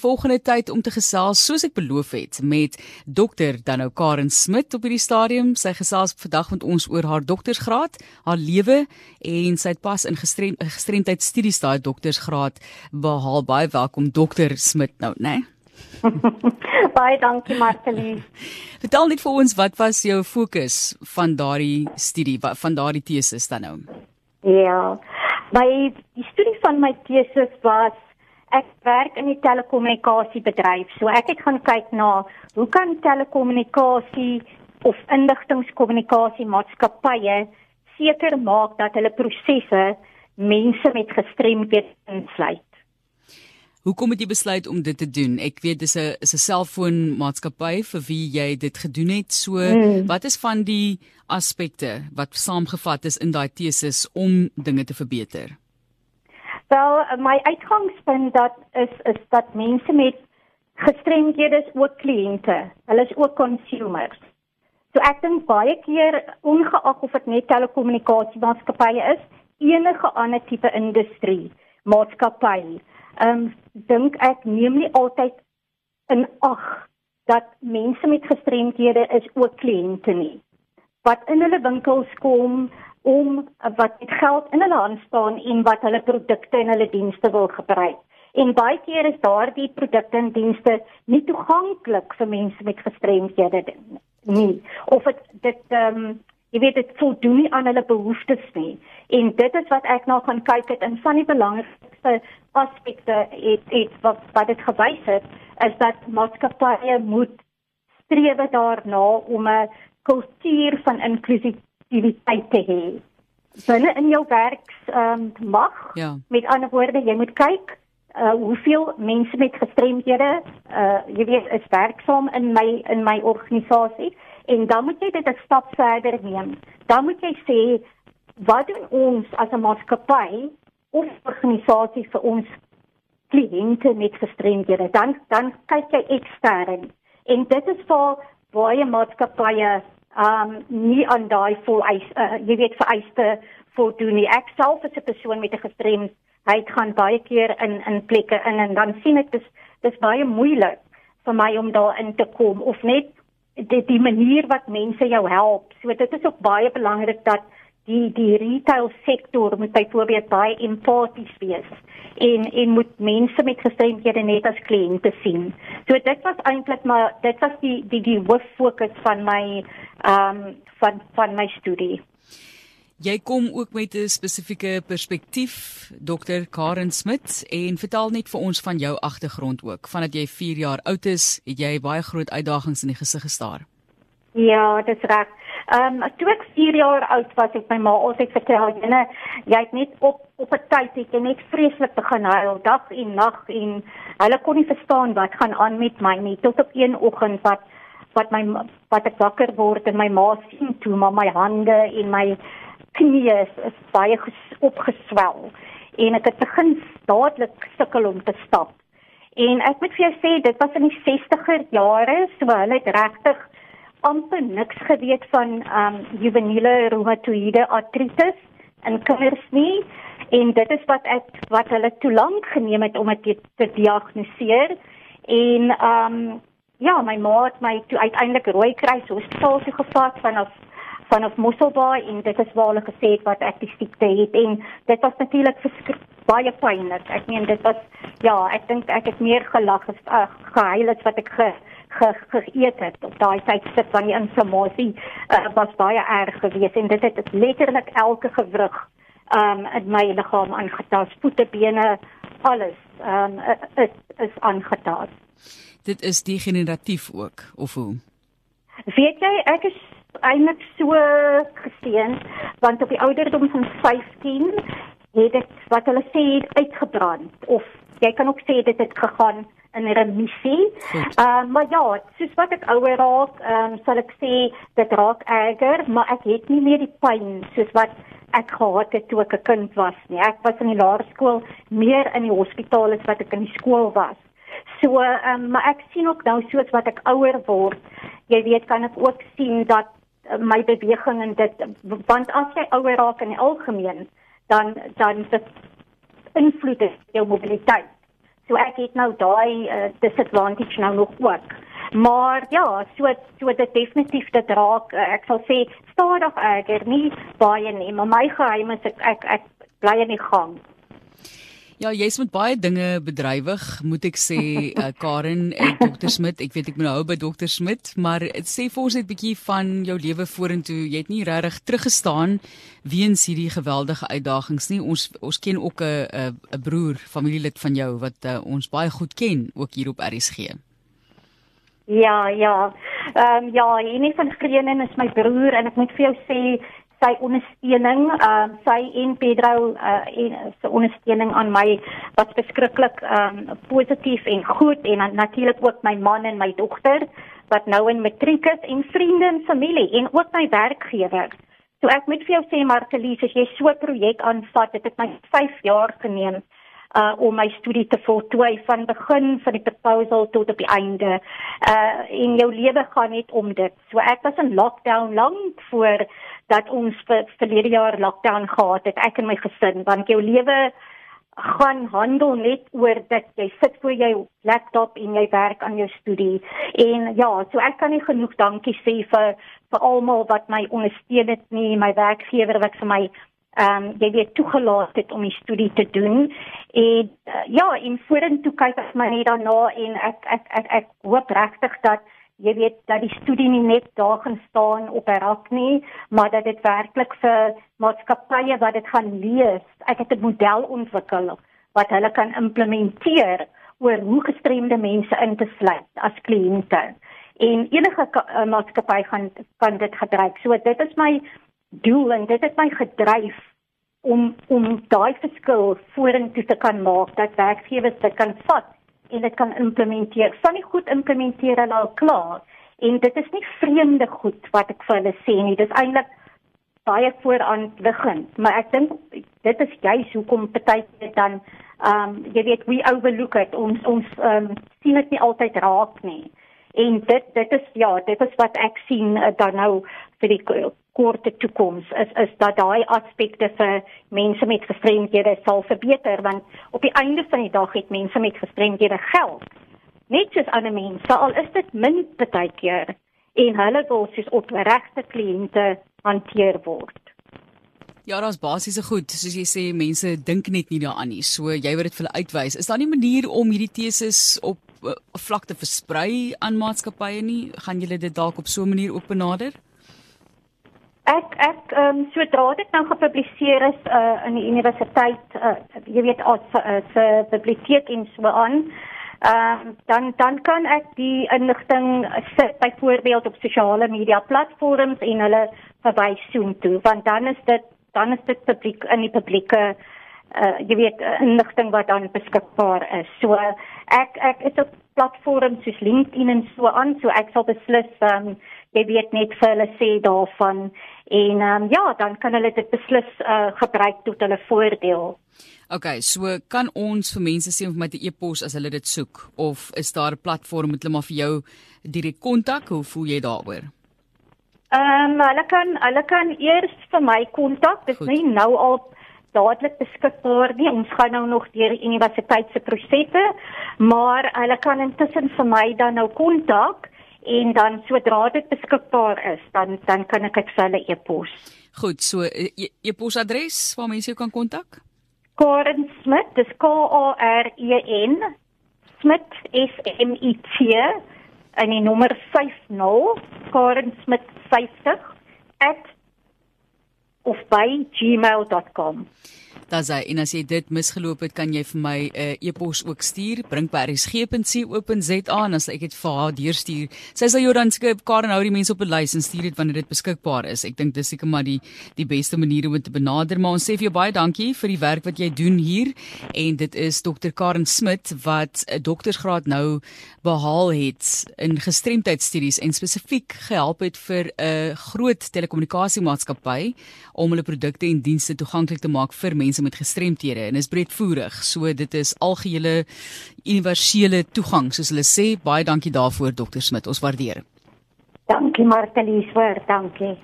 volgende tyd om te gesels soos ek beloof het met dokter Dannou Karen Smit op hierdie stadium. Sy gesels vandag met ons oor haar doktorsgraad, haar lewe en sy het pas in gestrem, gestremdheid studies daai doktorsgraad behaal. Baie welkom dokter Smit nou, né? Nee? Baie dankie Marcelie. Vertel net vir ons wat was jou fokus van daardie studie, van daardie teses dan nou? Ja. My die studie van my teses was ek werk in die telekommunikasiebedryf. So ek het gaan kyk na hoe kan telekommunikasie of inligtingkommunikasie maatskappye seker maak dat hulle prosesse mense met gestremdhede insluit. Hoekom het jy besluit om dit te doen? Ek weet dis 'n is 'n selfoonmaatskappy vir wie jy dit gedoen het. So hmm. wat is van die aspekte wat saamgevat is in daai teses om dinge te verbeter? Wel, my uitgangspunt dat is is dat mense met gestremdhede is ook kliënte. Hulle is ook consumers. So ek dink baie keer ongeag of dit net telekommunikasiemaatskappye is, enige ander tipe industrie, maatskappy, ehm um, dink ek neem nie altyd in ag dat mense met gestremdhede is ook kliënte nie. Wat in hulle winkels kom, om wat met geld in hulle hand staan en wat hulle produkte en hulle dienste wil gebruik. En baie keer is daardie produkte en dienste nie toeganklik vir mense met gestremdhede nie. Of dit dit ehm um, jy weet dit voldoen nie aan hulle behoeftes nie. En dit is wat ek nou gaan kyk het in van die belangrikste aspekte het het wat wat dit gewys het is dat maatskappye moet streef daarna om 'n kultuur van inklusie aktiwiteit te hê. Binne in jou werks ehm um, mag. Ja. Met ander woorde, jy moet kyk uh hoeveel mense met gestremdhede uh jy weet is werksaam in my in my organisasie en dan moet jy dit 'n stap verder neem. Dan moet jy sê wat doen ons as 'n maatskappy of organisasie vir ons kliënte met gestremdhede? Dan dan kyk jy ekstern. En dit is vir baie maatskappye um nie aan daai vol eis uh, jy weet vereiste voldoen nie. Ek self as 'n persoon met 'n gestremdheid gaan baie keer in in plekke in en dan sien ek dis dis baie moeilik vir my om daar in te kom of net die die manier wat mense jou help. So dit is ook baie belangrik dat die die retail sektor moet byvoorbeeld baie empaties wees en en moet mense met gestremdhede net as kliënte sien. So dit was eintlik maar dit was die die die hoof fokus van my ehm um, van van my studie. Jy kom ook met 'n spesifieke perspektief, Dr. Karen Smit, en vertel net vir ons van jou agtergrond ook. Vandat jy 4 jaar oud is, het jy baie groot uitdagings in die gesig gestaar. Ja, dis reg. Ehm um, toe ek 4 jaar oud was, het my ma altyd vertel, "Jene, jy het net op op 'n tyd het jy net vreeslik begin huil, dag en nag en hulle kon nie verstaan wat gaan aan met my nie tot op een oggend wat wat my wat ek wakker word en my ma sien toe maar my hande en my knieë is, is baie opgeswel en ek het begin dadelik sukkel om te stap. En ek moet vir jou sê dit was in die 60er jare, so hulle het regtig amper niks geweet van um juveniele reumatoïde artritis in kinders nie. En dit is wat ek wat hulle te lank geneem het om dit te diagnoseer. En um ja my ma het my toe uiteindelik Rooikruis Hospitaal toe gevat vanaf vanaf Mosselbaai. En dit is waar hulle gesê het wat ek die siekte het. En dit was natuurlik baie pynlik ek meen dit was ja ek dink ek het meer gelag as uh, gehuil as wat ek ge, ge, geëet het op daai tyd sit van die inflammasie uh, was baie erg geweest en dit het letterlik elke gewrig um, in my liggaam aangetast voete bene alles um, is is aangetast dit is degeneratief ook of hoe? Weet jy ek is eintlik so geseën want op die ouderdom van 15 het ek wat hulle sê uitgebrand of jy kan ook sê dit het gegaan in remissie. Ehm uh, maar ja, soos wat ek ouer raak, ehm um, sal ek sê dit raak erger, maar ek het nie meer die pyn soos wat ek gehad het toe ek 'n kind was nie. Ek was in die laerskool meer in die hospitaal as wat ek in die skool was. So ehm um, maar ek sien ook nou soos wat ek ouer word, jy weet kan ek ook sien dat uh, my beweging en dit want as jy ouer raak in die algemeen dan dan dit invloed jou mobiliteit. So ek het nou daai uh, disadvantage nou nog ook. Maar ja, so so dit definitief dit raak uh, ek sal sê stadig erger nie baie nie, maar my geheim is ek ek, ek bly in die gang. Ja, jy's met baie dinge bedrywig, moet ek sê, uh, Karen en Dr Smit. Ek weet ek moet hou by Dr Smit, maar sê vir ons net 'n bietjie van jou lewe vorentoe. Jy het nie regtig teruggestaan weens hierdie geweldige uitdagings nie. Ons ons ken ook 'n 'n broer, familielid van jou wat uh, ons baie goed ken, ook hier op RSG. Ja, ja. Ehm um, ja, Jenny van Greenen is my broer en ek moet vir jou sê sy ondersteuning, ehm uh, sy en Pedro uh, en sy ondersteuning aan my was beskiklik ehm um, positief en goed en natuurlik ook my man en my dogter wat nou in matriek is en vriende en familie en ook my werkgewer. So ek moet vir jou sê Martelies, as jy so 'n projek aanvat, dit het my 5 jaar geneem uh om my studie te voltooi van begin van die proposal tot op die einde. Uh in jou lewe gaan net om dit. So ek was in lockdown lank voor dat ons vir verlede jaar lockdown gehad het ek en my gesin want jou lewe gaan handel net oor dat jy sit voor jou laptop en jy werk aan jou studie. En ja so ek kan nie genoeg dankie sê vir vir almal wat my ondersteun het nie my werkgewer wat vir my ehm um, jy weet toegelaat het om die studie te doen. En uh, ja en vorentoe kyk ek my net daarna en ek ek ek, ek hoop regtig dat jy weet dat die studie nie net daar gaan staan op 'n rak nie, maar dat dit werklik vir maatskappye wat dit gaan lees, ek het 'n model ontwikkel wat hulle kan implementeer oor hoe gestremde mense in te sluit as kliënte. En enige uh, maatskappy gaan kan dit gebruik. So dit is my doel en dit is my gedryf om om daai verskil vorentoe te kan maak dat werkgewers dit kan vat en dit kan implementeer. Van die goed implementeer hulle al klaar en dit is nie vreemde goed wat ek vir hulle sê nie. Dit is eintlik baie vooraanliggend, maar ek dink dit is juist hoekom partykeer dan ehm um, jy weet we overlook it ons ons ehm um, sien dit nie altyd raak nie. En dit dit is ja, dit is wat ek sien uh, dan nou vir die korte toekoms is is dat daai aspekte vir mense met gestremdhede sal verbeter want op die einde van die dag het mense met gestremdhede geld net soos ander mense al is dit min baie keer en hulle wil soos opregte kliënte hanteer word Ja, daar's basiese goed, soos jy sê, mense dink net nie daaraan nie. So jy wil dit vir hulle uitwys. Is daar nie 'n manier om hierdie teses op vlakte versprei aan maatskappye nie? Gaan julle dit dalk op so 'n manier ook benader? Ek ek ehm um, sodra dit nou gepubliseer is uh, in die universiteit, uh, jy weet as 'n biblioteek en so aan, ehm uh, dan dan kan ek die inligting sit byvoorbeeld op sosiale media platforms en hulle verwys soontoe, want dan is dit dan is dit publiek in die publieke uh, jy weet inligting wat dan beskikbaar is. So ek ek is op platforms soos LinkedIn en so aan, so ek sal beslis um, jy weet net vir hulle sê daarvan en um, ja, dan kan hulle dit beslis uh, gebruik tot hulle voordeel. OK, so kan ons vir mense sê of met 'n e-pos as hulle dit soek of is daar 'n platform met hulle maar vir jou direk kontak? Hoe voel jy daaroor? Ehm um, hulle kan hulle kan eers vir my kontak. Dit is nie nou al dadelik beskikbaar nie. Ons gaan nou nog deur die universiteit se prosesse, maar hulle kan intussen vir my dan nou kontak en dan sodra dit beskikbaar is, dan dan kan ek dit vir hulle e-pos. Goed, so e-, e-, e-posadres waar mense jou kan kontak? Karen Smit, dis K A R E N Smit S M I T en die nommer 50 Karen Smit 50 of by gmail.com. Daai sê en as jy dit misgeloop het, kan jy vir my 'n uh, e-pos ook stuur. Bring by rsg.co.za en as ek dit vir haar deurstuur, sy sal jou dan skryf Karen hou die mense op 'n lys en stuur dit wanneer dit beskikbaar is. Ek dink dis seker maar die die beste manier om dit te benader, maar ons sê vir jou baie dankie vir die werk wat jy doen hier en dit is Dr Karen Smit wat 'n doktorsgraad nou behaal het in gestremdheidstudies en spesifiek gehelp het vir 'n groot telekommunikasiemaatskappy om hulle produkte en dienste toeganklik te maak vir mense met gestremthede en is breedvoerig. So dit is algehele universele toegang soos hulle sê. Baie dankie daarvoor Dr Smit. Ons waardeer. Dankie Martelies, dankie.